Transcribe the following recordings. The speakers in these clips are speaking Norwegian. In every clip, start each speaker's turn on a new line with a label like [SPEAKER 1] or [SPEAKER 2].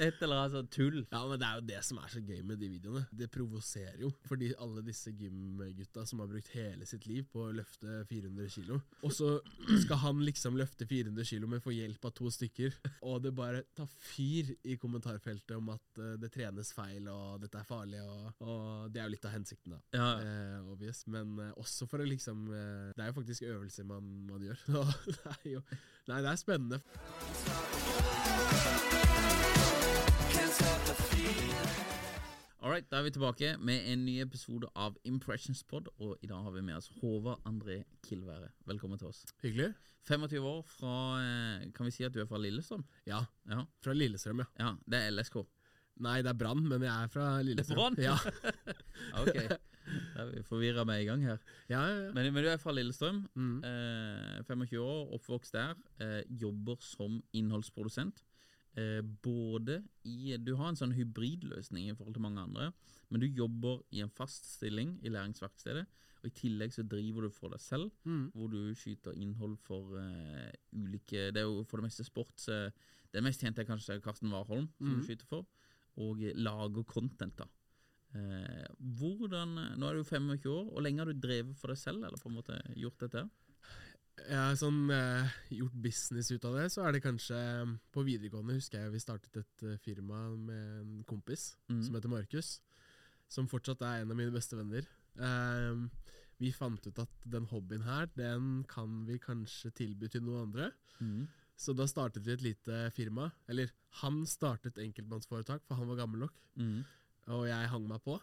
[SPEAKER 1] Et eller annet sånn tull.
[SPEAKER 2] Ja, men det er jo det som er så gøy med de videoene. Det provoserer jo. Fordi alle disse gymgutta som har brukt hele sitt liv på å løfte 400 kilo, og så skal han liksom løfte 400 kilo, men få hjelp av to stykker. Og det bare tar fyr i kommentarfeltet om at uh, det trenes feil, og dette er farlig, og, og det er jo litt av hensikten, da.
[SPEAKER 1] Ja.
[SPEAKER 2] Eh, obvious. Men eh, også for å liksom eh, Det er jo faktisk øvelser man, man gjør. Det er jo Nei, det er spennende.
[SPEAKER 1] All right, da er vi tilbake med en ny episode av Impressions Pod, og i dag har vi med oss Håvard André Kilvære. Velkommen til oss.
[SPEAKER 2] Hyggelig.
[SPEAKER 1] 25 år fra eh, Kan vi si at du er fra Lillestrøm?
[SPEAKER 2] Ja.
[SPEAKER 1] Ja.
[SPEAKER 2] Fra Lillestrøm, ja.
[SPEAKER 1] ja det er LSK.
[SPEAKER 2] Nei, det er Brann, men jeg er fra Lillestrøm.
[SPEAKER 1] Det er Brann?
[SPEAKER 2] Ja.
[SPEAKER 1] Ok. Da vi forvirra med i gang her.
[SPEAKER 2] ja, ja, ja.
[SPEAKER 1] Men, men du er fra Lillestrøm.
[SPEAKER 2] Mm.
[SPEAKER 1] Eh, 25 år, oppvokst der. Eh, jobber som innholdsprodusent. Eh, både i Du har en sånn hybridløsning i forhold til mange andre, men du jobber i en fast stilling i læringsverkstedet. Og I tillegg så driver du for deg selv,
[SPEAKER 2] Mm.
[SPEAKER 1] hvor du skyter innhold for eh, ulike Det er jo for det meste sports. Eh, det mest kjente er kanskje Karsten Warholm, som
[SPEAKER 2] mm.
[SPEAKER 1] du skyter for, og eh, lager content. da eh, hvordan, Nå er du 25 år, og lenge har du drevet for deg selv, eller på en måte gjort dette?
[SPEAKER 2] Har sånn eh, gjort business ut av det, så er det kanskje På videregående husker jeg vi startet et eh, firma med en kompis
[SPEAKER 1] mm.
[SPEAKER 2] som heter Markus. Som fortsatt er en av mine beste venner. Eh, vi fant ut at den hobbyen her, den kan vi kanskje tilby til noen andre.
[SPEAKER 1] Mm.
[SPEAKER 2] Så da startet vi et lite firma. Eller han startet enkeltmannsforetak, for han var gammel nok.
[SPEAKER 1] Mm.
[SPEAKER 2] Og jeg hang meg på.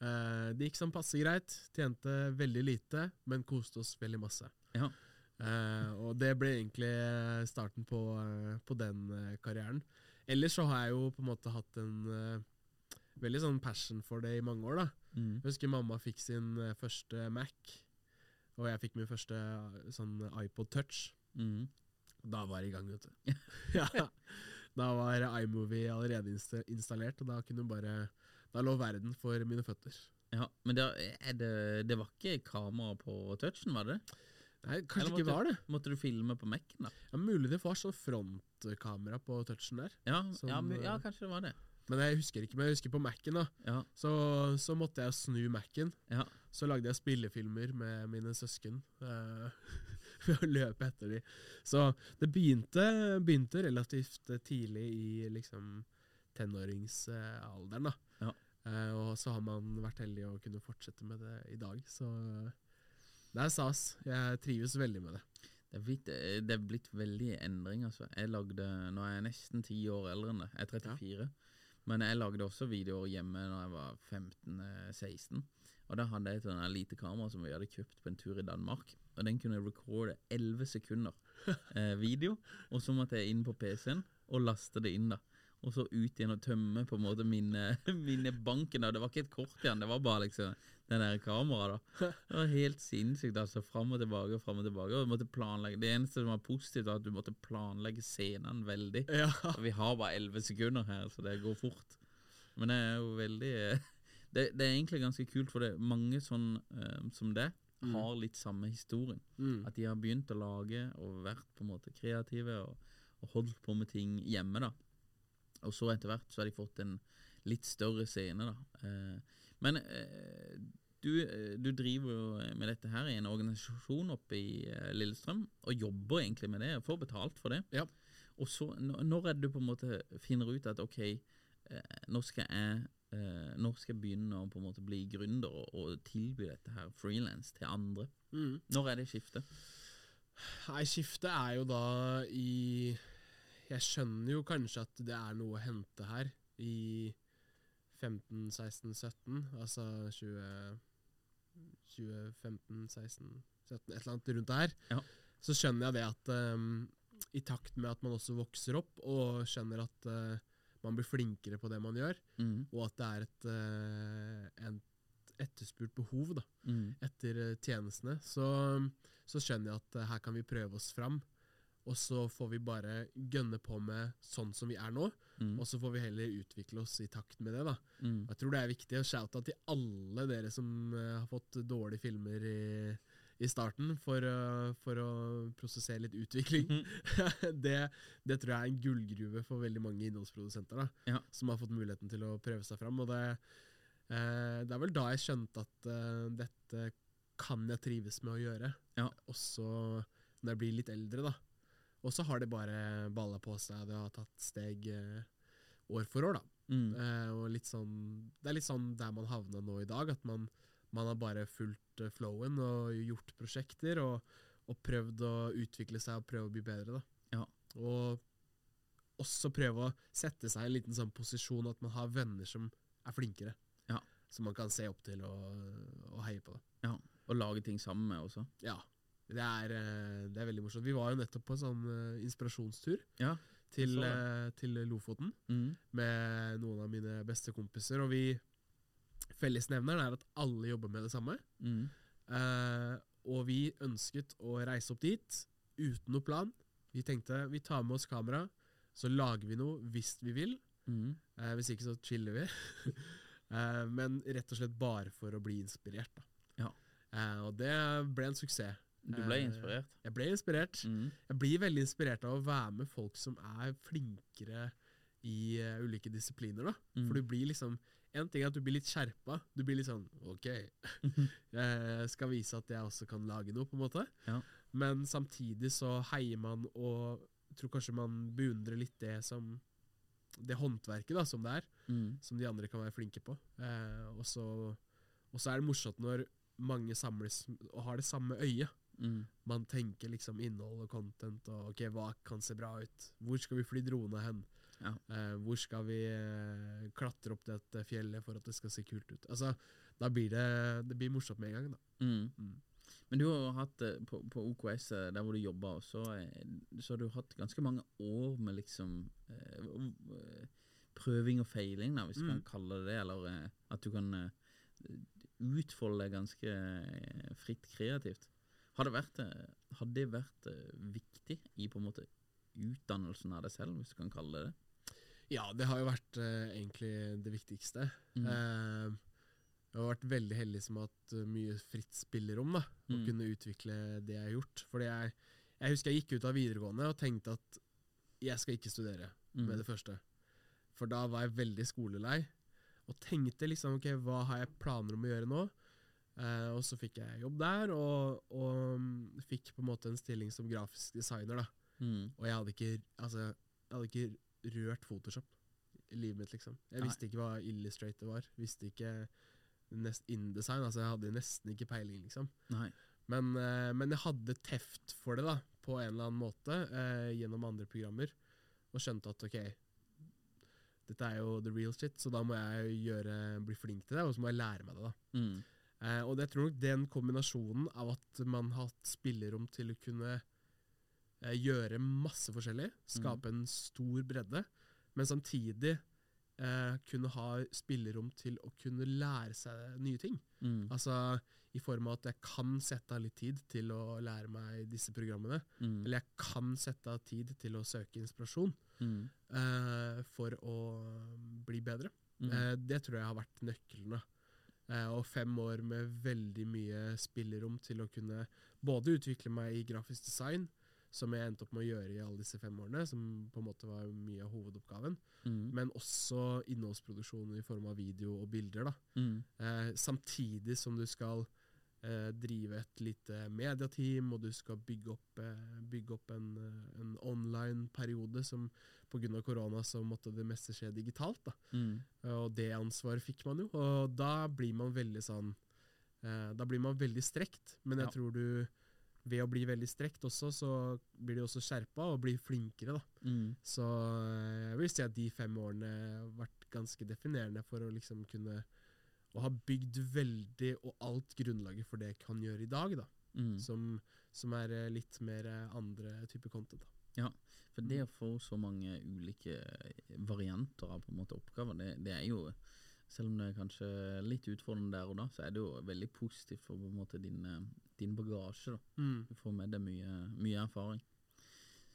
[SPEAKER 2] Eh, det gikk sånn passe greit. Tjente veldig lite, men koste oss veldig masse.
[SPEAKER 1] Ja.
[SPEAKER 2] Eh, og det ble egentlig starten på, eh, på den eh, karrieren. Ellers så har jeg jo på en måte hatt en veldig sånn passion for det i mange år, da.
[SPEAKER 1] Mm.
[SPEAKER 2] Jeg husker mamma fikk sin første Mac, og jeg fikk min første sånn iPod Touch.
[SPEAKER 1] Mm.
[SPEAKER 2] Da var jeg i gang, vet du. ja. Da var iMovie allerede installert, og da kunne bare Da lå verden for mine føtter.
[SPEAKER 1] Ja, men det, det, det var ikke kamera på touchen, var det?
[SPEAKER 2] Nei, kanskje
[SPEAKER 1] Eller
[SPEAKER 2] ikke var det.
[SPEAKER 1] Måtte du filme på Mac-en, da?
[SPEAKER 2] Ja, mulig det var sånn frontkamera på touchen der.
[SPEAKER 1] Ja,
[SPEAKER 2] Som,
[SPEAKER 1] ja, ja,
[SPEAKER 2] eh,
[SPEAKER 1] kanskje det var det.
[SPEAKER 2] Men jeg husker ikke, men jeg husker på Mac-en da
[SPEAKER 1] Ja,
[SPEAKER 2] så, så måtte jeg snu Mac-en.
[SPEAKER 1] ja.
[SPEAKER 2] Så lagde jeg spillefilmer med mine søsken. Ved å løpe etter dem. Så det begynte, begynte relativt tidlig i liksom tenåringsalderen. da.
[SPEAKER 1] Ja.
[SPEAKER 2] uh, og så har man vært heldig å kunne fortsette med det i dag. Så det er stas. Jeg trives veldig med det.
[SPEAKER 1] Det er, blitt, eh, det er blitt veldig endring, altså. Jeg lagde, Nå er jeg nesten ti år eldre enn det. Jeg er 34. Men jeg lagde også videoer hjemme når jeg var 15-16. Og da hadde jeg et sånt lite kamera som vi hadde kjøpt på en tur i Danmark. Og den kunne recorde 11 sekunder eh, video. Og så måtte jeg inn på PC-en og laste det inn, da. Og så ut igjen og tømme på en måte minne- minnebanken. da. Det var ikke et kort igjen, det var bare liksom den der kameraet. da Det var helt sinnssykt. altså Fram og tilbake og fram og tilbake. Og måtte planlegge Det eneste som var positivt, var at du måtte planlegge scenen veldig.
[SPEAKER 2] Ja.
[SPEAKER 1] Og vi har bare elleve sekunder her, så det går fort. Men det er jo veldig eh, Det, det er egentlig ganske kult, for det er mange sånn um, som det har litt samme historien.
[SPEAKER 2] Mm.
[SPEAKER 1] At de har begynt å lage og vært på en måte kreative og, og holdt på med ting hjemme. da Og så etter hvert så har de fått en litt større scene. da eh, Men eh, du, eh, du driver jo med dette her i en organisasjon oppe i eh, Lillestrøm, og jobber egentlig med det og får betalt for det.
[SPEAKER 2] Ja.
[SPEAKER 1] Og så, når er det du på en måte finner ut at ok, eh, nå skal jeg Nå Når skal jeg begynne å på en måte bli gründer og, og tilby dette her frilans til andre?
[SPEAKER 2] Mm.
[SPEAKER 1] Når er det skiftet?
[SPEAKER 2] Nei, skiftet er jo da i Jeg skjønner jo kanskje at det er noe å hente her i 15, 16, 17. Altså 20, 2015, 16, 17, et eller annet rundt der.
[SPEAKER 1] Ja.
[SPEAKER 2] Så skjønner jeg det at um, i takt med at man også vokser opp og skjønner at uh, man blir flinkere på det man gjør,
[SPEAKER 1] Mm.
[SPEAKER 2] og at det er et, uh, en etterspurt behov da,
[SPEAKER 1] Mm.
[SPEAKER 2] etter eh, tjenestene, så, så skjønner jeg at uh, her kan vi prøve oss fram. Og så får vi bare gønne på med sånn som vi er nå,
[SPEAKER 1] Mm.
[SPEAKER 2] og så får vi heller utvikle oss i takt med det. da.
[SPEAKER 1] Mm.
[SPEAKER 2] Jeg tror det er viktig å shoute til alle dere som eh, har fått dårlige filmer i, i starten, for, å- for å prosessere litt utvikling. det, det tror jeg er en gullgruve for veldig mange innholdsprodusenter, da,
[SPEAKER 1] Ja.
[SPEAKER 2] som har fått muligheten til å prøve seg fram. Og det, eh, det er vel da jeg skjønte at eh, dette kan jeg trives med å gjøre,
[SPEAKER 1] Ja.
[SPEAKER 2] også når jeg blir litt eldre. da. Og så har det bare balla på seg. Det har tatt steg eh, år for år, da.
[SPEAKER 1] Mm.
[SPEAKER 2] Eh, og litt sånn, det er litt sånn der man havna nå i dag, at man, man har bare fulgt eh, flowen og gjort prosjekter og, og prøvd å utvikle seg og prøve å bli bedre. da.
[SPEAKER 1] Ja.
[SPEAKER 2] Og også prøve å sette seg i en liten sånn posisjon at man har venner som er flinkere.
[SPEAKER 1] Ja.
[SPEAKER 2] Som man kan se opp til og, og heie på. da.
[SPEAKER 1] ja. Og lage ting sammen med også.
[SPEAKER 2] Ja, det er, eh, det er veldig morsomt. Vi var jo nettopp på en sånn eh, inspirasjonstur
[SPEAKER 1] Ja.
[SPEAKER 2] til,
[SPEAKER 1] så
[SPEAKER 2] eh, til Lofoten
[SPEAKER 1] Mm.
[SPEAKER 2] med noen av mine beste kompiser, og vi Fellesnevneren er at alle jobber med det samme.
[SPEAKER 1] Mm.
[SPEAKER 2] Eh, og vi ønsket å reise opp dit uten noe plan. Vi tenkte vi tar med oss kamera, så lager vi noe hvis vi vil.
[SPEAKER 1] Mm.
[SPEAKER 2] Eh, hvis ikke så chiller vi. eh, men rett og slett bare for å bli inspirert. Da.
[SPEAKER 1] Ja.
[SPEAKER 2] Og det ble en suksess.
[SPEAKER 1] Du ble
[SPEAKER 2] Eh,
[SPEAKER 1] inspirert.
[SPEAKER 2] Jeg ble inspirert.
[SPEAKER 1] Mm.
[SPEAKER 2] Jeg blir veldig inspirert av å være med folk som er flinkere i uh, ulike disipliner. da.
[SPEAKER 1] Mm.
[SPEAKER 2] For du blir liksom En ting er at du blir litt skjerpa. Du blir litt sånn OK, jeg skal vise at jeg også kan lage noe, på en måte.
[SPEAKER 1] Ja.
[SPEAKER 2] Men samtidig så heier man og tror kanskje man beundrer litt det som Det håndverket da, som det er,
[SPEAKER 1] Mm.
[SPEAKER 2] som de andre kan være flinke på. Eh, og så er det morsomt når mange samles og har det samme øyet.
[SPEAKER 1] Mm.
[SPEAKER 2] Man tenker liksom innhold og content og ok, hva kan se bra ut? Hvor skal vi fly drone hen?
[SPEAKER 1] Ja.
[SPEAKER 2] Eh, hvor skal vi eh, klatre opp dette fjellet for at det skal se kult ut? Altså, Da blir det, det blir morsomt med en gang. da.
[SPEAKER 1] Mm.
[SPEAKER 2] Mm.
[SPEAKER 1] Men du har jo hatt eh, på, på OKS, eh, der hvor du jobber, også, eh, så har du hatt ganske mange år med liksom eh, prøving og feiling, da, hvis du
[SPEAKER 2] Mm.
[SPEAKER 1] kan kalle det det. Eller at du kan utfolde deg ganske fritt kreativt. Har det vært, eh, har det vært eh, viktig i på en måte utdannelsen av deg selv, hvis du kan kalle det det?
[SPEAKER 2] Ja, det har jo vært eh, egentlig det viktigste.
[SPEAKER 1] Mm.
[SPEAKER 2] Eh, jeg har vært veldig heldig som har hatt eh, mye fritt spillerom, da, Å
[SPEAKER 1] Mm.
[SPEAKER 2] kunne utvikle det jeg har gjort. Fordi jeg, jeg husker jeg gikk ut av videregående og tenkte at jeg skal ikke studere
[SPEAKER 1] Mm.
[SPEAKER 2] med det første. For da var jeg veldig skolelei, og tenkte liksom ok, hva har jeg planer om å gjøre nå? Eh, og så fikk jeg jobb der, og, og mm, fikk på en måte en stilling som grafisk designer. da.
[SPEAKER 1] Mm.
[SPEAKER 2] Og jeg hadde ikke, altså, jeg hadde ikke rørt Photoshop i livet mitt, liksom. Jeg
[SPEAKER 1] Nei.
[SPEAKER 2] visste ikke hva Illustrator var. Visste ikke nest InDesign. Altså, jeg hadde nesten ikke peiling, liksom. Men, uh, men jeg hadde teft for det, da, på en eller annen måte, uh, gjennom andre programmer. Og skjønte at ok, dette er jo the real shit, så da må jeg gjøre, bli flink til det, og så må jeg lære meg det. da.
[SPEAKER 1] Mm.
[SPEAKER 2] Eh, og jeg tror nok den kombinasjonen av at man har hatt spillerom til å kunne eh, gjøre masse forskjellig, skape en stor bredde, men samtidig eh, kunne ha spillerom til å kunne lære seg nye ting.
[SPEAKER 1] Mm.
[SPEAKER 2] Altså i form av at jeg kan sette av litt tid til å lære meg disse programmene.
[SPEAKER 1] Mm.
[SPEAKER 2] Eller jeg kan sette av tid til å søke inspirasjon
[SPEAKER 1] Mm.
[SPEAKER 2] eh, for å bli bedre.
[SPEAKER 1] Mm.
[SPEAKER 2] Eh, det tror jeg har vært nøkkelen. Eh, og fem år med veldig mye spillerom til å kunne både utvikle meg i grafisk design, som jeg endte opp med å gjøre i alle disse fem årene, som på en måte var mye av hovedoppgaven,
[SPEAKER 1] Mm.
[SPEAKER 2] men også innholdsproduksjon i form av video og bilder. da.
[SPEAKER 1] Mm.
[SPEAKER 2] Eh, samtidig som du skal drive et lite mediateam, og du skal bygge opp, eh, bygge opp en, eh, en online-periode som pga. korona så måtte det meste skje digitalt.
[SPEAKER 1] Mm.
[SPEAKER 2] Og det ansvaret fikk man jo, og da blir man veldig sånn eh, Da blir man veldig strekt, men jeg
[SPEAKER 1] Ja.
[SPEAKER 2] tror du ved å bli veldig strekt også, så blir de også skjerpa og blir flinkere, da.
[SPEAKER 1] Mm.
[SPEAKER 2] Så eh, jeg vil si at de fem årene har vært ganske definerende for å liksom kunne Å har bygd veldig, og alt grunnlaget for det jeg kan gjøre i dag, da.
[SPEAKER 1] Mm.
[SPEAKER 2] Som, som er eh, litt mer eh, andre typer content. da.
[SPEAKER 1] Ja, for det å få så mange ulike varianter av på en måte oppgaver, det, det er jo selv om det er kanskje litt utfordrende der og da, så er det jo veldig positivt for på en måte din, eh, din bagasje. da.
[SPEAKER 2] Mm.
[SPEAKER 1] Du får med deg mye, mye erfaring.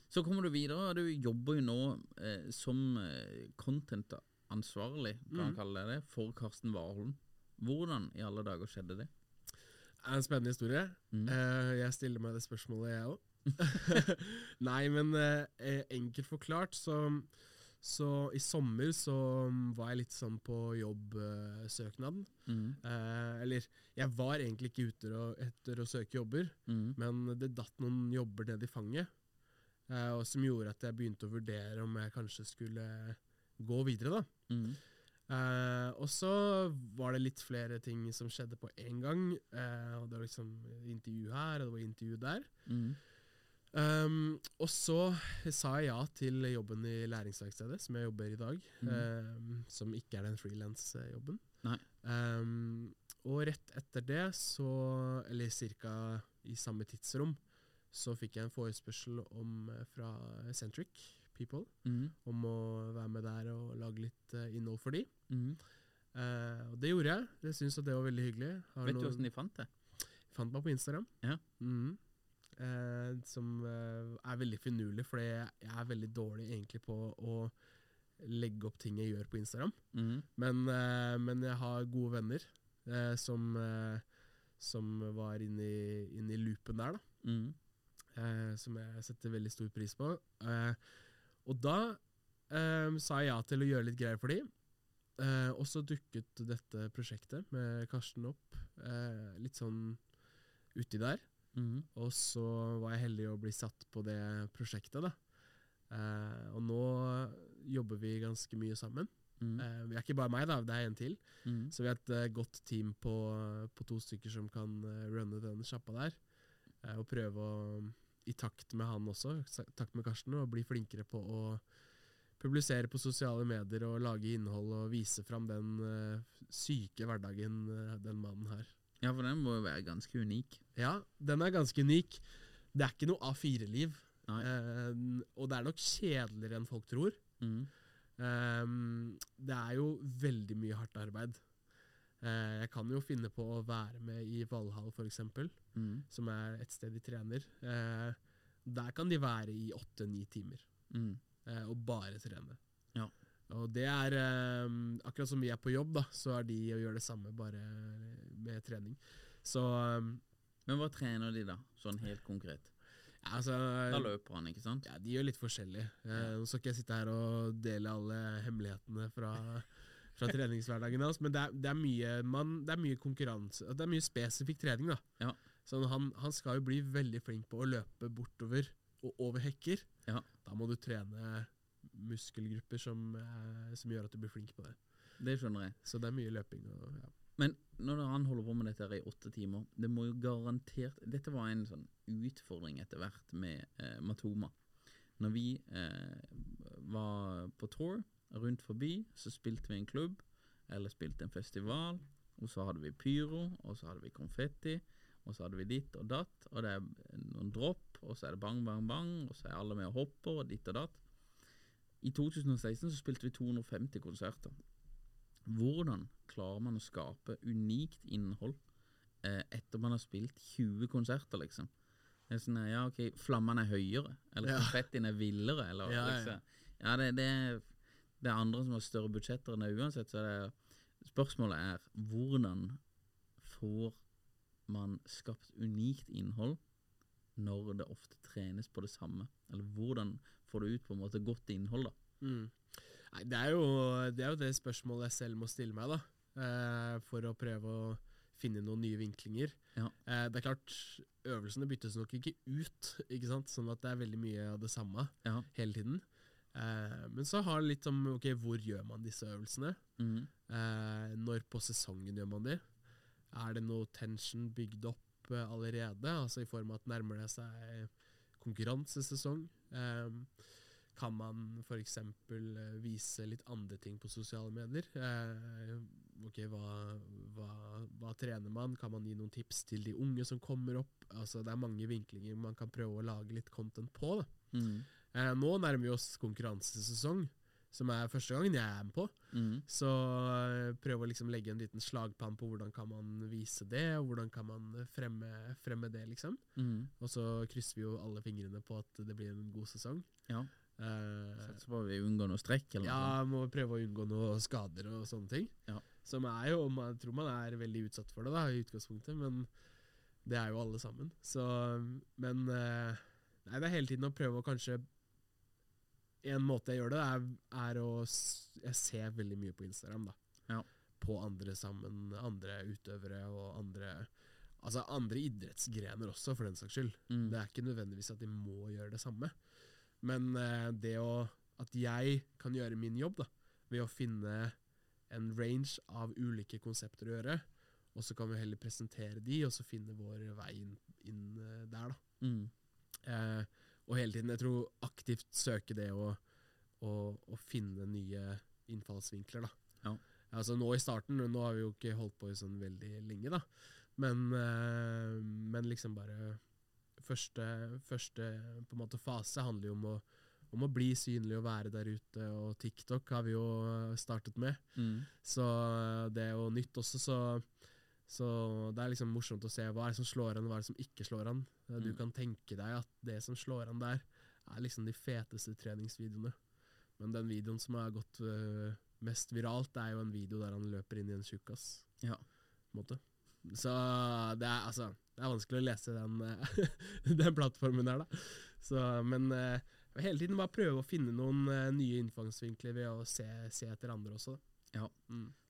[SPEAKER 1] Så kommer du videre, og du jobber jo nå eh, som eh, content-ansvarlig, kan man
[SPEAKER 2] Mm.
[SPEAKER 1] kalle det det, for Karsten Warholm. Hvordan i alle dager skjedde det?
[SPEAKER 2] Det er en spennende historie.
[SPEAKER 1] Mm.
[SPEAKER 2] Uh, jeg stiller meg det spørsmålet, jeg òg. Nei, men uh, enkelt forklart så så i sommer så var jeg litt sånn på jobbsøknaden.
[SPEAKER 1] Mm.
[SPEAKER 2] Eh, eller jeg var egentlig ikke ute etter å søke jobber,
[SPEAKER 1] Mm.
[SPEAKER 2] men det datt noen jobber ned i fanget. Som gjorde at jeg begynte å vurdere om jeg kanskje skulle gå videre. da.
[SPEAKER 1] Mm.
[SPEAKER 2] Eh, og så var det litt flere ting som skjedde på én gang. Uh, og det var liksom intervju her, og det var intervju der.
[SPEAKER 1] Mm.
[SPEAKER 2] Um, og så sa jeg ja til jobben i læringsverkstedet, som jeg jobber i dag. dag. um, som ikke er den frilansjobben. Um, og rett etter det, så, eller ca. i samme tidsrom, så fikk jeg en forespørsel om, fra Centric People
[SPEAKER 1] Mm.
[SPEAKER 2] om å være med der og lage litt uh, innhold for de.
[SPEAKER 1] Mm.
[SPEAKER 2] Uh, og det gjorde jeg. Jeg syns det var veldig hyggelig. Har
[SPEAKER 1] Vet du åssen de fant det?
[SPEAKER 2] Fant meg på Instagram.
[SPEAKER 1] Ja.
[SPEAKER 2] Mm. Uh, som er veldig finurlig, for jeg er veldig dårlig egentlig på å legge opp ting jeg gjør på Instagram.
[SPEAKER 1] Mm.
[SPEAKER 2] Men, men jeg har gode venner som, som var inne i, inne i loopen der, da.
[SPEAKER 1] Mm.
[SPEAKER 2] Eh, som jeg setter veldig stor pris på. Eh, og da eh, sa jeg ja til å gjøre litt greier for dem. Eh, og så dukket dette prosjektet med Karsten opp, eh, litt sånn uti der.
[SPEAKER 1] Mm.
[SPEAKER 2] Og så var jeg heldig å bli satt på det prosjektet, da. Eh, og nå jobber vi ganske mye sammen.
[SPEAKER 1] Mm.
[SPEAKER 2] Eh, vi er ikke bare meg, da, det er en til.
[SPEAKER 1] Mm.
[SPEAKER 2] Så vi er et eh, godt team på, på to stykker som kan runne den sjappa der. Eh, og prøve å, i takt med han også, i takt med Karsten, og bli flinkere på å publisere på sosiale medier og lage innhold og vise fram den uh, syke hverdagen uh, den mannen har.
[SPEAKER 1] Ja, for den må jo være ganske unik.
[SPEAKER 2] Ja, den er ganske unik. Det er ikke noe A4-liv.
[SPEAKER 1] Nei.
[SPEAKER 2] Eh, og det er nok kjedeligere enn folk tror.
[SPEAKER 1] Mm.
[SPEAKER 2] Um, det er jo veldig mye hardt arbeid. Eh, jeg kan jo finne på å være med i Valhall, f.eks.,
[SPEAKER 1] Mm.
[SPEAKER 2] som er et sted de trener. Eh, der kan de være i åtte-ni timer
[SPEAKER 1] Mm.
[SPEAKER 2] eh, og bare trene.
[SPEAKER 1] Ja.
[SPEAKER 2] Og det er Akkurat som vi er på jobb, da, så er de og gjør det samme, bare med trening. Så
[SPEAKER 1] Men hva trener de da, sånn helt konkret?
[SPEAKER 2] altså
[SPEAKER 1] Da løper han, ikke sant?
[SPEAKER 2] Ja, de gjør litt forskjellig. Nå skal ikke jeg sitte her og dele alle hemmelighetene fra, fra treningshverdagen hans, men det er, det, er mye, man, det er mye konkurranse Det er mye spesifikk trening. da
[SPEAKER 1] Ja.
[SPEAKER 2] Så han, han skal jo bli veldig flink på å løpe bortover og over hekker.
[SPEAKER 1] Ja.
[SPEAKER 2] Da må du trene muskelgrupper som, eh, som gjør at du blir flink på det.
[SPEAKER 1] Det skjønner jeg.
[SPEAKER 2] Så det er mye løping. Og, ja.
[SPEAKER 1] Men når han holder på med dette her i åtte timer, det må jo garantert Dette var en sånn utfordring etter hvert med eh, Matoma. Når vi eh, var på tour rundt forbi, så spilte vi en klubb, eller spilte en festival, og så hadde vi pyro, og så hadde vi konfetti, og så hadde vi ditt og datt, og det er noen dropp, og så er det bang, bang, bang, og så er alle med og hopper, og ditt og datt. I 2016 så spilte vi 250 konserter. Hvordan klarer man å skape unikt innhold eh, etter man har spilt 20 konserter, liksom? Det er sånn, ja, ok, Flammene er høyere, eller
[SPEAKER 2] Ja.
[SPEAKER 1] konfettien er villere, eller
[SPEAKER 2] Ja, ja.
[SPEAKER 1] liksom Ja, det, det, det er andre som har større budsjetter enn det uansett, så det, spørsmålet er hvordan får man skapt unikt innhold når det ofte trenes på det samme? Eller hvordan får du ut på en måte godt innhold, da?
[SPEAKER 2] Mm. Nei, det er, jo, det er jo det spørsmålet jeg selv må stille meg, da. Eh, for å prøve å finne noen nye vinklinger.
[SPEAKER 1] Ja.
[SPEAKER 2] Eh, det er klart, øvelsene byttes nok ikke ut, ikke sant? sånn at det er veldig mye av det samme
[SPEAKER 1] Ja.
[SPEAKER 2] hele tiden. Eh, men så har det litt om ok, hvor gjør man disse øvelsene?
[SPEAKER 1] Mm.
[SPEAKER 2] Eh, når på sesongen gjør man de? Er det noe tension bygd opp eh, allerede? Altså i form av at nærmer det seg konkurransesesong? Eh, kan man f.eks. Vise litt andre ting på sosiale medier? Eh, ok, hva, hva, hva trener man? Kan man gi noen tips til de unge som kommer opp? Altså Det er mange vinklinger man kan prøve å lage litt content på. da.
[SPEAKER 1] Mhm.
[SPEAKER 2] Eh, nå nærmer vi oss konkurransesesong, som er første gangen jeg er med på.
[SPEAKER 1] Mm.
[SPEAKER 2] Så eh, prøv å liksom legge en liten slagplan på hvordan kan man vise det, og hvordan kan man fremme, fremme det, liksom.
[SPEAKER 1] Mm.
[SPEAKER 2] Og så krysser vi jo alle fingrene på at det blir en god sesong.
[SPEAKER 1] Ja. Satser på at vi unngår noe strekk, eller
[SPEAKER 2] ja,
[SPEAKER 1] noe.
[SPEAKER 2] må prøve å unngå noe skader og sånne ting.
[SPEAKER 1] Ja.
[SPEAKER 2] Som er jo, man jeg tror man er veldig utsatt for det da, i utgangspunktet, men det er jo alle sammen. Så, men eh, nei, det er hele tiden å prøve å kanskje En måte jeg gjør det, er, er å Jeg ser veldig mye på Instagram, da.
[SPEAKER 1] Ja.
[SPEAKER 2] På andre sammen, andre utøvere og andre Altså andre idrettsgrener også, for den saks skyld.
[SPEAKER 1] Mm.
[SPEAKER 2] Det er ikke nødvendigvis at de må gjøre det samme. Men eh, det å At jeg kan gjøre min jobb da ved å finne en range av ulike konsepter å gjøre, og så kan vi heller presentere de, og så finne vår vei inn, inn eh, der, da.
[SPEAKER 1] Mm.
[SPEAKER 2] Eh, og hele tiden, jeg tror aktivt søke det å, å, å finne nye innfallsvinkler, da.
[SPEAKER 1] Ja.
[SPEAKER 2] Altså nå i starten, nå har vi jo ikke holdt på i sånn veldig lenge, da. Men, øh, men liksom bare første, første på en måte fase handler jo om å, om å bli synlig og være der ute, og TikTok har vi jo startet med.
[SPEAKER 1] Mm.
[SPEAKER 2] Så eh, det er jo nytt også, så, så det er liksom morsomt å se hva er det som slår an, og hva er det som ikke slår an. Du
[SPEAKER 1] Mm.
[SPEAKER 2] kan tenke deg at det som slår an der, er liksom de feteste treningsvideoene. Men den videoen som har gått eh, mest viralt, det er jo en video der han løper inn i en tjukkas.
[SPEAKER 1] Ja.
[SPEAKER 2] Så det er, altså, det er vanskelig å lese den, eh, den plattformen der, da. Så, men uh, hele tiden bare prøve å finne noen uh, nye innfangsvinkler ved å se, se etter andre også. Da.
[SPEAKER 1] Ja.
[SPEAKER 2] Mm.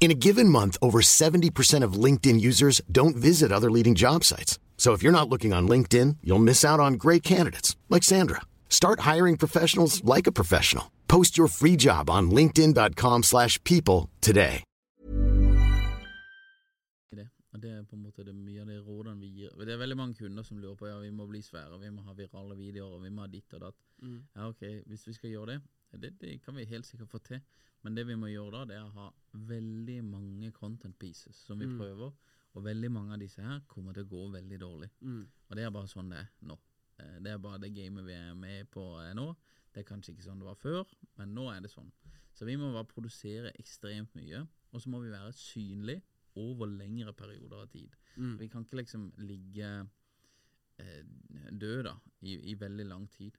[SPEAKER 3] In a given month, over 70% of LinkedIn users don't visit other leading job sites. So if you're not looking on LinkedIn, you'll miss out on great candidates like Sandra. Start hiring professionals like a professional. Post your free job on linkedin.com/people slash people today.
[SPEAKER 1] det. Og det er på en måte det mye av de rådene vi gir. Det er veldig mange kunder som lurer på ja, vi må bli svære, vi må ha virale videoer, og vi må ha ditt og datt.
[SPEAKER 2] Mm.
[SPEAKER 1] Ja, ok, hvis vi skal gjøre det, det, det kan vi helt sikkert få til. Men det vi må gjøre da, det er å ha veldig mange content pieces som vi
[SPEAKER 2] Mm.
[SPEAKER 1] prøver, og veldig mange av disse her kommer til å gå veldig dårlig.
[SPEAKER 2] Mm.
[SPEAKER 1] Og det er bare sånn det er nå. Eh, Det er bare det gamet vi er med på eh, nå. Det er kanskje ikke sånn det var før, men nå er det sånn. Så vi må bare produsere ekstremt mye, og så må vi være synlige over lengre perioder av tid.
[SPEAKER 2] Mm.
[SPEAKER 1] Vi kan ikke liksom ligge eh, død da, i, i veldig lang tid.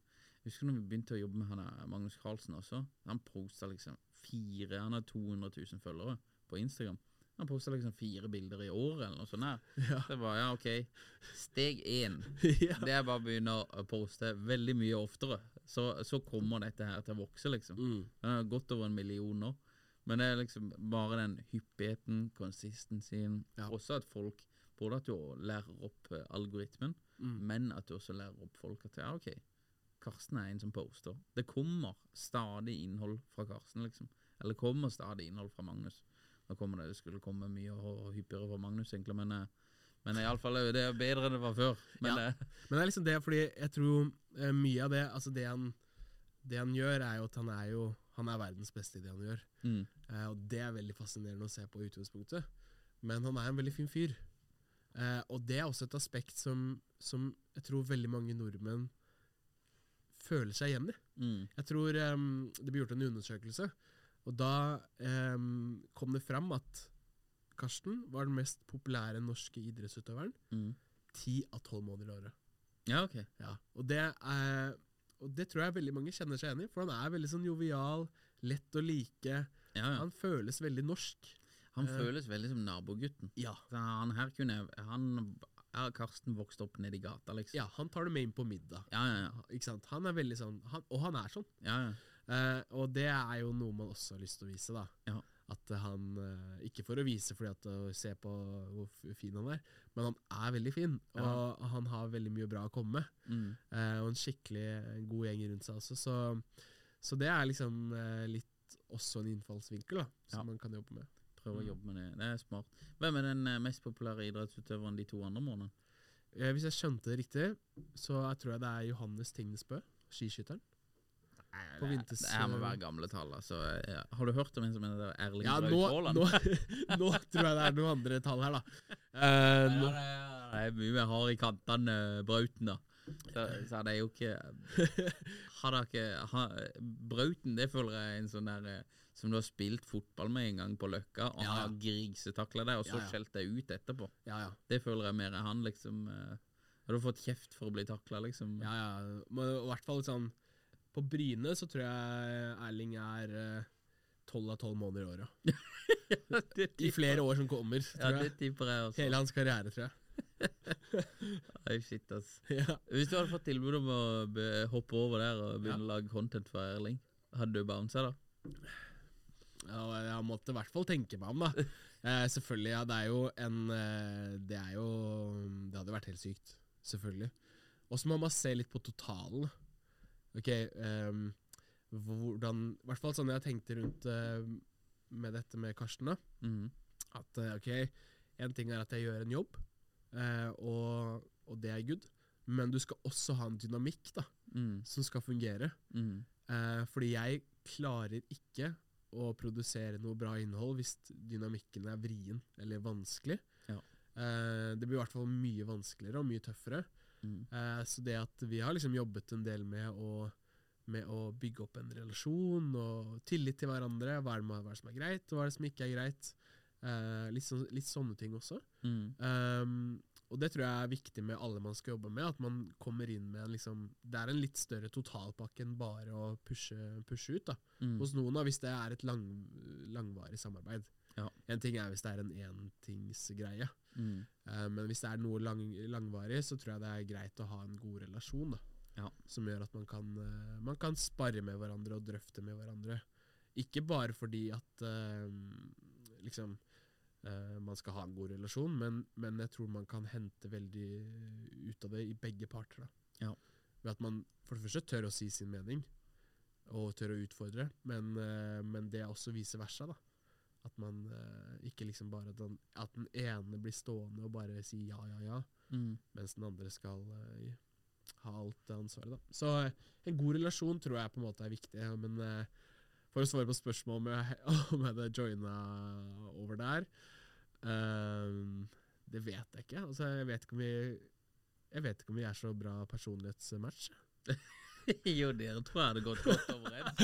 [SPEAKER 1] Jeg du når vi begynte å jobbe med han Magnus Carlsen også. Han posta liksom fire Han har 200 000 følgere på Instagram. Han posta liksom fire bilder i året eller noe sånt. der.
[SPEAKER 2] Ja.
[SPEAKER 1] Det var ja, ok. Steg én.
[SPEAKER 2] ja.
[SPEAKER 1] Det er bare å begynne å poste veldig mye oftere. Så, så kommer dette her til å vokse, liksom.
[SPEAKER 2] Mm.
[SPEAKER 1] Den har gått over en million nå. Men det er liksom bare den hyppigheten, konsistensien
[SPEAKER 2] Ja.
[SPEAKER 1] Også at folk Både at du lærer opp eh, algoritmen,
[SPEAKER 2] Mm.
[SPEAKER 1] men at du også lærer opp folk at ja, ok, Karsten er en som poster. Det kommer stadig innhold fra Karsten, liksom. Eller kommer stadig innhold fra Magnus. Nå kommer det, det skulle komme mye og, hyppigere fra Magnus, egentlig, men, eh, men iallfall er det bedre enn det var før. Men
[SPEAKER 2] Ja.
[SPEAKER 1] det.
[SPEAKER 2] Men det er liksom det, fordi jeg tror eh, mye av det Altså det han, det han gjør, er jo at han er jo Han er verdens beste i det han gjør.
[SPEAKER 1] mm,
[SPEAKER 2] Eh, og det er veldig fascinerende å se på utgangspunktet. Men han er en veldig fin fyr. Eh, og det er også et aspekt som, som jeg tror veldig mange nordmenn føler seg igjen i.
[SPEAKER 1] mm,
[SPEAKER 2] Jeg tror um, det ble gjort en undersøkelse, og da um, kom det fram at Karsten var den mest populære norske idrettsutøveren
[SPEAKER 1] mm.
[SPEAKER 2] av tolv måneder i året.
[SPEAKER 1] Ja, ok.
[SPEAKER 2] Ja, og det, er, og det tror jeg veldig mange kjenner seg igjen i, for han er veldig sånn jovial, lett å like.
[SPEAKER 1] Ja, ja.
[SPEAKER 2] Han føles veldig norsk.
[SPEAKER 1] Han
[SPEAKER 2] Eh.
[SPEAKER 1] føles veldig som nabogutten.
[SPEAKER 2] Ja.
[SPEAKER 1] Han her kunne Han er Karsten vokste opp nedi gata, liksom.
[SPEAKER 2] Ja, han tar det med inn på middag.
[SPEAKER 1] ja, ja. ja.
[SPEAKER 2] Ikke sant? Han er veldig sånn, han, og han er sånn.
[SPEAKER 1] ja, ja.
[SPEAKER 2] Eh, og det er jo noe man også har lyst til å vise, da.
[SPEAKER 1] Ja.
[SPEAKER 2] At eh, han eh, Ikke for å vise fordi at å se på hvor fin han er, men han er veldig fin. Og han har veldig mye bra å komme med.
[SPEAKER 1] Mm.
[SPEAKER 2] Eh, og en skikkelig god gjeng rundt seg også. Så, så det er liksom eh, litt også en innfallsvinkel da som
[SPEAKER 1] Ja.
[SPEAKER 2] man kan jobbe med.
[SPEAKER 1] Prøve å
[SPEAKER 2] Mm.
[SPEAKER 1] jobbe med det. Det er smart. Hvem er den eh, mest populære idrettsutøveren de to andre månedene?
[SPEAKER 2] Eh, hvis jeg skjønte det riktig, så jeg tror jeg det er Johannes Tingnesbø, skiskytteren. På
[SPEAKER 1] Det-
[SPEAKER 2] vinters-
[SPEAKER 1] Det her må være gamle tall. Altså. Ja. Har du hørt om en som heter Erling
[SPEAKER 2] Ja,
[SPEAKER 1] Braut
[SPEAKER 2] nå,
[SPEAKER 1] Haaland?
[SPEAKER 2] nå, nå tror jeg det er noen andre tall her, da.
[SPEAKER 1] Uh,
[SPEAKER 2] nå,
[SPEAKER 1] det, er, mye vi har i kantene, eh, Brauten, da. Så, så hadde jeg jo ikke Hadde ikke ha, Brauten, det føler jeg er en sånn der eh, som du har spilt fotball med en gang på Løkka, og
[SPEAKER 2] Ja, ja.
[SPEAKER 1] har grisetakla deg, og så
[SPEAKER 2] Ja, ja.
[SPEAKER 1] skjelt deg ut etterpå.
[SPEAKER 2] ja, ja.
[SPEAKER 1] Det føler jeg mer er han, liksom. eh, Har du fått kjeft for å bli takla, liksom?
[SPEAKER 2] Ja, ja. Men i hvert fall sånn På Bryne så tror jeg Erling er tolv av tolv måneder i året. I flere år som kommer,
[SPEAKER 1] Ja, det tipper jeg også.
[SPEAKER 2] Hele hans karriere, tror jeg.
[SPEAKER 1] Oi, shit, ass.
[SPEAKER 2] Ja.
[SPEAKER 1] Hvis du hadde fått tilbud om å hoppe over der og begynne å lage content for Erling, hadde du bounsa da?
[SPEAKER 2] Ja, jeg måtte i hvert fall tenke meg om, da. Eh, selvfølgelig, ja. Det er jo en eh, Det er jo Det hadde vært helt sykt. Selvfølgelig. Og så må man se litt på totalen. Ok, ehm, hvordan I hvert fall sånn jeg tenkte rundt eh, med dette med Karsten, da.
[SPEAKER 1] Mm.
[SPEAKER 2] At eh, ok, en ting er at jeg gjør en jobb, eh, og, og det er good. Men du skal også ha en dynamikk da,
[SPEAKER 1] Mm,
[SPEAKER 2] som skal fungere.
[SPEAKER 1] mm,
[SPEAKER 2] Eh, fordi jeg klarer ikke å produsere noe bra innhold hvis dynamikken er vrien eller vanskelig.
[SPEAKER 1] Ja.
[SPEAKER 2] Eh, det blir i hvert fall mye vanskeligere og mye tøffere.
[SPEAKER 1] mm.
[SPEAKER 2] Eh, så det at vi har liksom jobbet en del med å, med å bygge opp en relasjon og tillit til hverandre. Hva er, det, hva er det som er greit, og hva er det som ikke er greit. Eh, litt, så, litt sånne ting også.
[SPEAKER 1] Mm.
[SPEAKER 2] Um, og det tror jeg er viktig med alle man skal jobbe med. At man kommer inn med en liksom Det er en litt større totalpakke enn bare å pushe, pushe ut. da
[SPEAKER 1] Mm.
[SPEAKER 2] Hos noen, da, hvis det er et lang, langvarig samarbeid.
[SPEAKER 1] Ja.
[SPEAKER 2] En ting er hvis det er en entingsgreie.
[SPEAKER 1] Mm.
[SPEAKER 2] Uh, men hvis det er noe lang, langvarig, så tror jeg det er greit å ha en god relasjon. da
[SPEAKER 1] Ja.
[SPEAKER 2] Som gjør at man kan, uh, man kan sparre med hverandre og drøfte med hverandre. Ikke bare fordi at uh, liksom uh, man skal ha en god relasjon, men, men jeg tror man kan hente veldig ut av det i begge parter. da
[SPEAKER 1] Ja.
[SPEAKER 2] Ved at man for det første tør å si sin mening, og tør å utfordre, men, uh, men det er også vice versa. da At man uh, ikke liksom bare den, At den ene blir stående og bare sier ja, ja, ja,
[SPEAKER 1] Mm.
[SPEAKER 2] mens den andre skal ha alt det ansvaret. da Så en god relasjon tror jeg på en måte er viktig. Men uh, for å svare på spørsmål om jeg, om jeg hadde joina over der Um, Det vet jeg ikke. Altså, jeg vet ikke om vi Jeg vet ikke om vi er så bra personlighetsmatch.
[SPEAKER 1] jo, dere tror jeg hadde gått godt overens.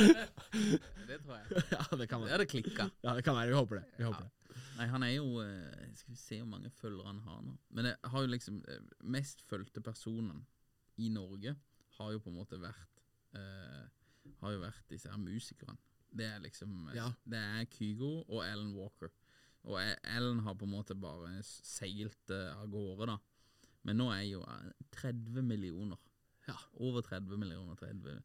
[SPEAKER 1] det tror jeg.
[SPEAKER 2] ja, det kan være.
[SPEAKER 1] Det hadde klikka.
[SPEAKER 2] Ja, det kan være. Vi håper det. Vi håper
[SPEAKER 1] Ja.
[SPEAKER 2] det.
[SPEAKER 1] Nei, han er jo eh, Skal vi se hvor mange følgere han har nå. Men jeg har jo liksom eh, mest fulgte personen i Norge har jo på en måte vært uh, Har jo vært disse her musikerne. Det er liksom eh,
[SPEAKER 2] Ja.
[SPEAKER 1] Det er Kygo og Alan Walker. Og Ellen har på en måte bare seilt eh, av gårde, da. Men nå er jo eh, 30 millioner.
[SPEAKER 2] Ja.
[SPEAKER 1] Over 30 millioner. 30.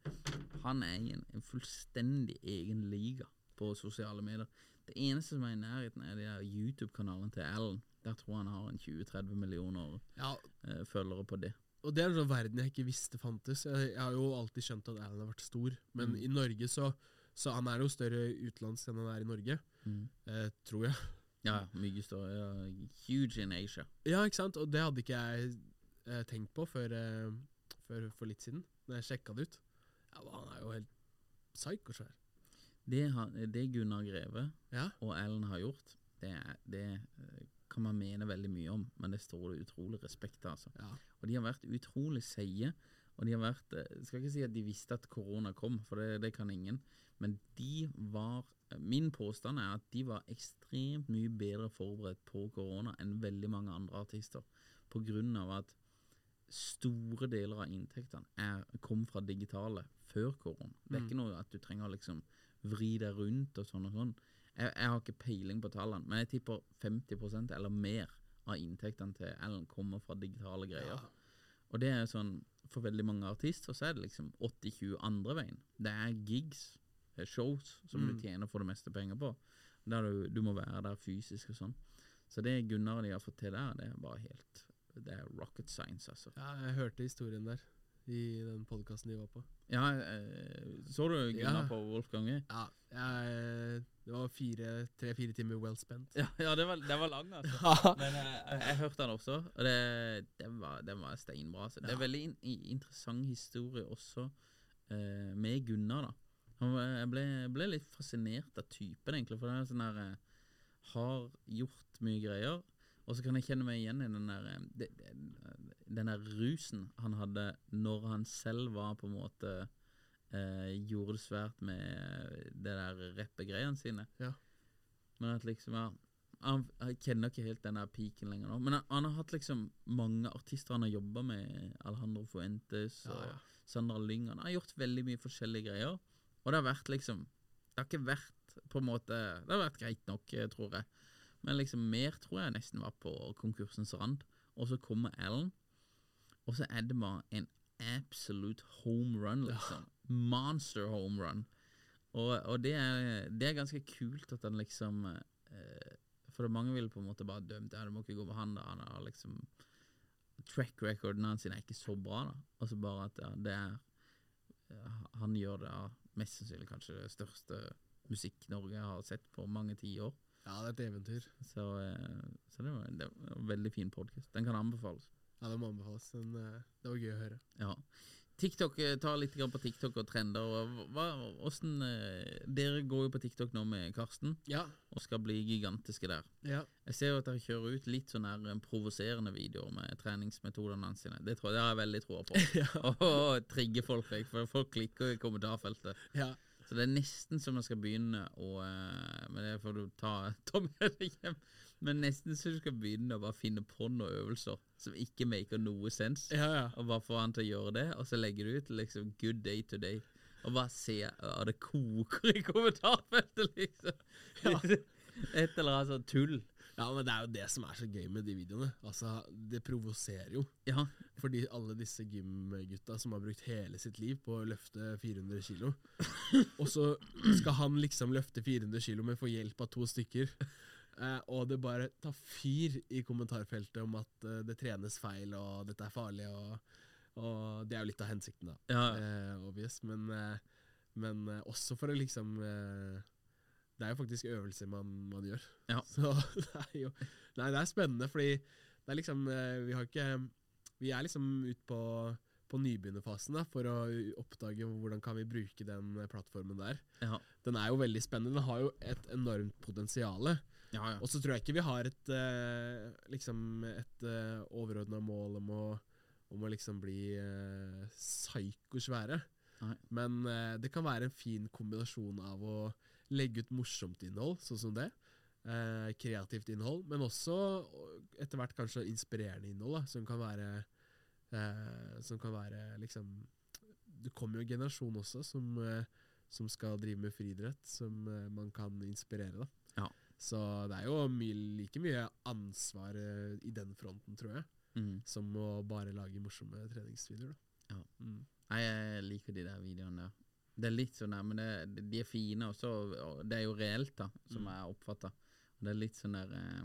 [SPEAKER 1] Han er i en, en fullstendig egen liga på sosiale medier. Det eneste som er i nærheten, er de der YouTube-kanalen til Ellen. Der tror jeg han har en 20-30 millioner
[SPEAKER 2] Ja,
[SPEAKER 1] eh, følgere på det.
[SPEAKER 2] og det er en sånn verden jeg ikke visste fantes. Jeg, jeg har jo alltid skjønt at Alan har vært stor, men
[SPEAKER 1] Mm.
[SPEAKER 2] i Norge så Så han er jo større utenlands enn han er i Norge,
[SPEAKER 1] Mm.
[SPEAKER 2] eh, tror jeg.
[SPEAKER 1] Ja, mye større. Ja, huge in Asia.
[SPEAKER 2] Ja, ikke sant? Og det hadde ikke jeg eh, tenkt på før, eh, før for litt siden, da jeg sjekka det ut. Ja, Han er jo helt psyko-svær.
[SPEAKER 1] Det, det Gunnar Greve
[SPEAKER 2] Ja.
[SPEAKER 1] og Ellen har gjort, det, det eh, kan man mene veldig mye om, men det står det utrolig respekt av. Altså.
[SPEAKER 2] Ja.
[SPEAKER 1] Og de har vært utrolig seige. Og de har vært eh, Jeg skal ikke si at de visste at korona kom, for det, det kan ingen. Men de var Min påstand er at de var ekstremt mye bedre forberedt på korona enn veldig mange andre artister. På grunn av at store deler av inntektene er, kom fra digitale før korona. Det er ikke noe at du trenger å liksom vri deg rundt og sånn og sånn. Jeg, jeg har ikke peiling på tallene, men jeg tipper 50% eller mer av inntektene til Ellen kommer fra digitale greier. Og det er sånn For veldig mange artister så er det liksom 80-20 andre veien. Det er gigs, det er shows, som du tjener for det meste penger på. Der du, du må være der fysisk og sånn. Så det Gunnar og de har fått til der, det er bare helt Det er rocket science, altså.
[SPEAKER 2] ja, jeg hørte historien der i den podkasten de var på.
[SPEAKER 1] Ja, eh, så du Gunnar
[SPEAKER 2] Ja.
[SPEAKER 1] på Wolfgang? V?
[SPEAKER 2] Ja, jeg, det var tre-fire timer well spent.
[SPEAKER 1] Ja, ja det, var, det var lang, altså.
[SPEAKER 2] Ja.
[SPEAKER 1] Men eh, jeg, jeg hørte den også, og det, det var, den var steinbra. Altså. Det er veldig in, interessant historie også eh, med Gunnar. da Han Jeg ble, ble litt fascinert av typen, egentlig. For det er sånn der eh, Har gjort mye greier. Og så kan jeg kjenne meg igjen i den der eh, det- Den der rusen han hadde når han selv var på en måte eh, Gjorde det svært med det der rappegreiene sine.
[SPEAKER 2] Ja.
[SPEAKER 1] Men at liksom ja, han, Jeg kjenner ikke helt den der piken lenger nå. Men han, han har hatt liksom mange artister han har jobba med. Alejandro Fuentes og
[SPEAKER 2] Ja, ja.
[SPEAKER 1] Sandra Lyng. Han har gjort veldig mye forskjellige greier. Og det har vært liksom Det har ikke vært på en måte Det har vært greit nok, eh, tror jeg. Men liksom mer tror jeg nesten var på konkursens rand. Og så kommer Ellen, og så er det bare en absolute home run, liksom. Monster home run. Og, og det, er, det er ganske kult at han liksom eh, For mange ville på en måte bare dømt Ja, det må ikke gå med han, da. Han har liksom Track recorden hans er ikke så bra, da. Og så bare at ja, det er ja, Han gjør det ja, mest sannsynlig kanskje det største Musikk-Norge har sett på mange tiår.
[SPEAKER 2] Ja, det er et eventyr.
[SPEAKER 1] Så, eh, så det, var, det var en veldig fin podkast. Den kan anbefales.
[SPEAKER 2] Ja, Det må anbefales. Den, eh, det var gøy å høre.
[SPEAKER 1] Ja. TikTok, eh, Ta litt på TikTok og trender. Og hva, hvordan, dere går jo på TikTok nå med Karsten
[SPEAKER 2] Ja.
[SPEAKER 1] og skal bli gigantiske der.
[SPEAKER 2] ja.
[SPEAKER 1] Jeg ser jo at dere kjører ut litt sånn her, provoserende videoer med treningsmetodene hans sine. Det tror jeg det har jeg veldig troa på. Og trigge folk for folk klikker i kommentarfeltet.
[SPEAKER 2] ja.
[SPEAKER 1] Så det er nesten som man skal begynne å eh, Men det får du ta, ta med deg hjem. Men nesten så du skal begynne å bare finne på noen øvelser som ikke maker noe sens.
[SPEAKER 2] Ja, ja.
[SPEAKER 1] Og bare få han til å gjøre det, og så legger du ut liksom 'good day to day'. Og bare se ja, det koker i kommentarfeltet, liksom. Et eller annet sånn tull.
[SPEAKER 2] Ja, men det er jo det som er så gøy med de videoene. Altså, Det provoserer jo.
[SPEAKER 1] Ja,
[SPEAKER 2] Fordi alle disse gymgutta som har brukt hele sitt liv på å løfte 400 kilo, og så skal han liksom løfte 400 kilo men få hjelp av to stykker. Eh, og det bare tar fyr i kommentarfeltet om at eh, det trenes feil, og dette er farlig, og, og det er jo litt av hensikten, da.
[SPEAKER 1] Ja.
[SPEAKER 2] Eh, obvious. Men, eh, men eh, også for å liksom eh, Det er jo faktisk øvelser man, man gjør.
[SPEAKER 1] Ja.
[SPEAKER 2] Så det er jo Nei, det er spennende, fordi det er liksom eh, Vi har ikke Vi er liksom ute på, på nybegynnerfasen da, for å oppdage hvordan kan vi bruke den eh, plattformen der.
[SPEAKER 1] ja.
[SPEAKER 2] Den er jo veldig spennende. Den har jo et enormt potensial.
[SPEAKER 1] ja, ja.
[SPEAKER 2] Og så tror jeg ikke vi har et eh, liksom et uh, overordna mål om å, om å liksom bli uh, psyko-svære. Men eh, det kan være en fin kombinasjon av å legge ut morsomt innhold, sånn som det. eh, kreativt innhold, men også etter hvert kanskje inspirerende innhold, da, som kan være eh, Som kan være liksom Det kommer jo en generasjon også som, eh, som skal drive med friidrett, som eh, man kan inspirere. da
[SPEAKER 1] Ja.
[SPEAKER 2] Så det er jo mye, like mye ansvar eh, i den fronten, tror jeg,
[SPEAKER 1] Mm.
[SPEAKER 2] som å bare lage morsomme treningsvideoer. Da.
[SPEAKER 1] Ja.
[SPEAKER 2] Mm.
[SPEAKER 1] Nei, jeg liker de der videoene der. Det er litt sånn der, men det, de er fine også, og det er jo reelt, da, som
[SPEAKER 2] Mm.
[SPEAKER 1] jeg oppfatter. Det er litt sånn der eh,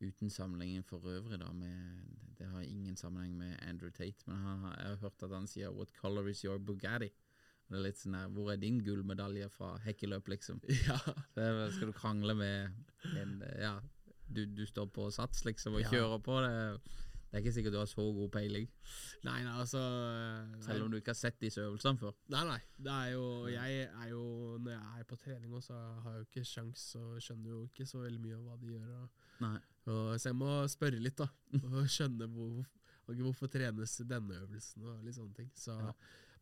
[SPEAKER 1] Uten sammenligning for øvrig, da, med Det har ingen sammenheng med Andrew Tate, men han, jeg har hørt at han sier 'What color is your Bugatti?' Det er litt sånn der, Hvor er din gullmedalje fra hekkeløp, liksom?
[SPEAKER 2] Ja.
[SPEAKER 1] Det- skal du krangle med en Ja, du, du står på sats, liksom, og
[SPEAKER 2] Ja.
[SPEAKER 1] kjører på. Det, det er ikke sikkert du har så god peiling,
[SPEAKER 2] Nei, nei, altså nei,
[SPEAKER 1] selv om du ikke har sett disse øvelsene før.
[SPEAKER 2] Nei, nei. Det er jo Jeg er jo Når jeg er på trening også, så har jeg jo ikke sjans og skjønner jo ikke så veldig mye av hva de gjør. Og,
[SPEAKER 1] Nei.
[SPEAKER 2] og, så jeg må spørre litt, da. Og skjønne hvor, hvorfor trenes denne øvelsen og litt sånne ting. Så,
[SPEAKER 1] Ja.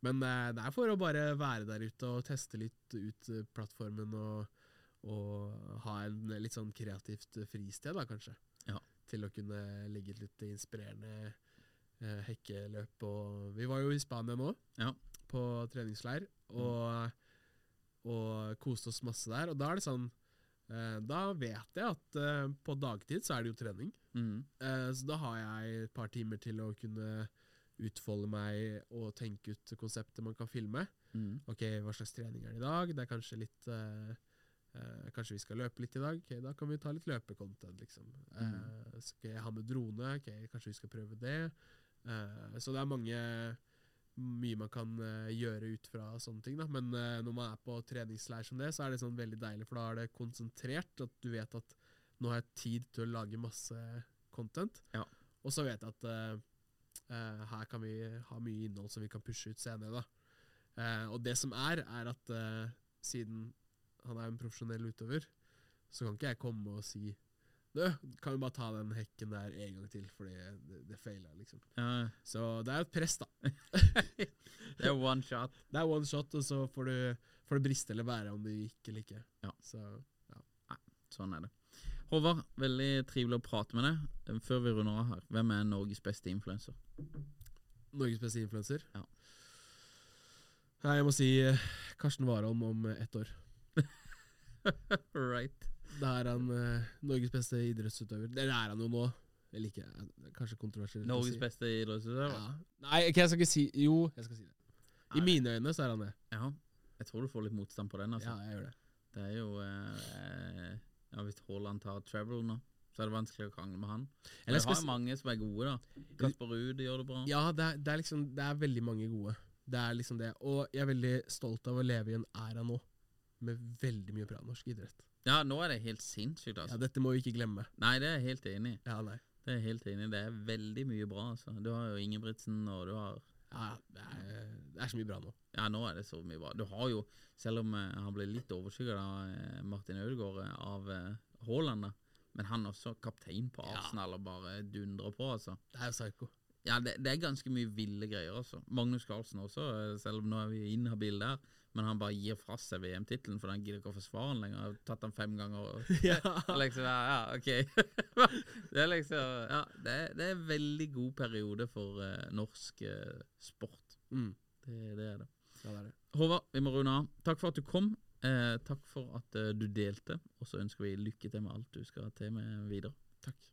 [SPEAKER 2] Men eh, det er for å bare være der ute og teste litt ut eh, plattformen og, og ha en litt sånn kreativt fristed, da, kanskje. Til å kunne legge ut litt inspirerende eh, hekkeløp. Og vi var jo i Spania nå,
[SPEAKER 1] Ja.
[SPEAKER 2] på treningsleir, og, og koste oss masse der. Og da er det sånn eh, Da vet jeg at eh, på dagtid så er det jo trening.
[SPEAKER 1] Mm.
[SPEAKER 2] Eh, så da har jeg et par timer til å kunne utfolde meg og tenke ut konseptet man kan filme.
[SPEAKER 1] Mm.
[SPEAKER 2] Ok, hva slags trening er det i dag? Det er kanskje litt eh, Kanskje vi skal løpe litt i dag? Ok, Da kan vi ta litt løpecontent, liksom. Eh, skal jeg ha med drone? Ok, kanskje vi skal prøve det? Eh, så det er mange mye man kan eh, gjøre ut fra sånne ting. Da. Men eh, når man er på treningsleir som det, så er det sånn veldig deilig, for da er det konsentrert. At du vet at nå har jeg tid til å lage masse content.
[SPEAKER 1] Ja.
[SPEAKER 2] Og så vet jeg at eh, her kan vi ha mye innhold som vi kan pushe ut senere. Da. Eh, og det som er, er at eh, siden han er en profesjonell utøver, så kan ikke jeg komme og si Du, kan vi bare ta den hekken der en gang til, fordi det, det feila, liksom.
[SPEAKER 1] Ja,
[SPEAKER 2] Så det er jo et press, da.
[SPEAKER 1] det er one shot.
[SPEAKER 2] Det er one shot, og så får du, får det briste eller bære om du gikk eller ikke.
[SPEAKER 1] Ja.
[SPEAKER 2] Så
[SPEAKER 1] Sånn er det. Håvard, veldig trivelig å prate med deg. Før vi runder av her, hvem er Norges beste influenser?
[SPEAKER 2] Norges beste influenser?
[SPEAKER 1] Ja.
[SPEAKER 2] Nei, jeg må si eh, Karsten Warholm om eh, ett år.
[SPEAKER 1] right.
[SPEAKER 2] Da er han uh, Norges beste idrettsutøver. Det er han jo nå. Eller ikke. eh, Kanskje kontroversielt.
[SPEAKER 1] Norges
[SPEAKER 2] si.
[SPEAKER 1] beste idrettsutøver?
[SPEAKER 2] Ja. Nei, okay, jeg skal ikke si Jo, jeg skal si det. I
[SPEAKER 1] Nei.
[SPEAKER 2] mine øyne så er han det.
[SPEAKER 1] Ja. Jeg tror du får litt motstand på den. altså.
[SPEAKER 2] Ja, jeg gjør det.
[SPEAKER 1] Det er jo eh, ja, Hvis Haaland tar travel nå, så er det vanskelig å krangle med han.
[SPEAKER 2] Eller
[SPEAKER 1] jeg har
[SPEAKER 2] jo
[SPEAKER 1] mange som er gode, da. Kasper Ruud gjør det bra.
[SPEAKER 2] Ja, det er, det er liksom Det er veldig mange gode. Det er liksom det. Og jeg er veldig stolt av å leve i en æra nå med veldig mye bra norsk idrett.
[SPEAKER 1] Ja, nå er det helt sinnssykt,
[SPEAKER 2] Ja,
[SPEAKER 1] altså.
[SPEAKER 2] Dette må vi ikke glemme.
[SPEAKER 1] Nei, det er jeg helt enig i.
[SPEAKER 2] Ja, nei.
[SPEAKER 1] Det er helt enig. Det er veldig mye bra, altså. Du har jo Ingebrigtsen, og du har
[SPEAKER 2] Ja, det er, det er så mye bra nå.
[SPEAKER 1] Ja, nå er det så mye bra. Du har jo, selv om eh, han ble litt overskygget av eh, Martin Ødegaard eh, av eh, Haaland, da. Men han er også kaptein på
[SPEAKER 2] Ja.
[SPEAKER 1] Arsenal og bare dundrer på, altså.
[SPEAKER 2] Det er jo psycho.
[SPEAKER 1] Ja, det, det er ganske mye ville greier, altså. Magnus Carlsen også, eh, selv om nå er vi inhabile der. Men han bare gir fra seg VM-tittelen, for han gidder ikke å forsvare den lenger. Jeg har tatt den fem ganger. Og,
[SPEAKER 2] Ja.
[SPEAKER 1] liksom, ja, ok. det er liksom, ja, det det er en veldig god periode for uh, norsk uh, sport.
[SPEAKER 2] Mm.
[SPEAKER 1] Det, det er det.
[SPEAKER 2] Ja, det er det.
[SPEAKER 1] Håvard, vi må runde av. Takk for at du kom. Eh, takk for at eh, du delte. Og så ønsker vi lykke til med alt du skal til med videre.
[SPEAKER 2] Takk.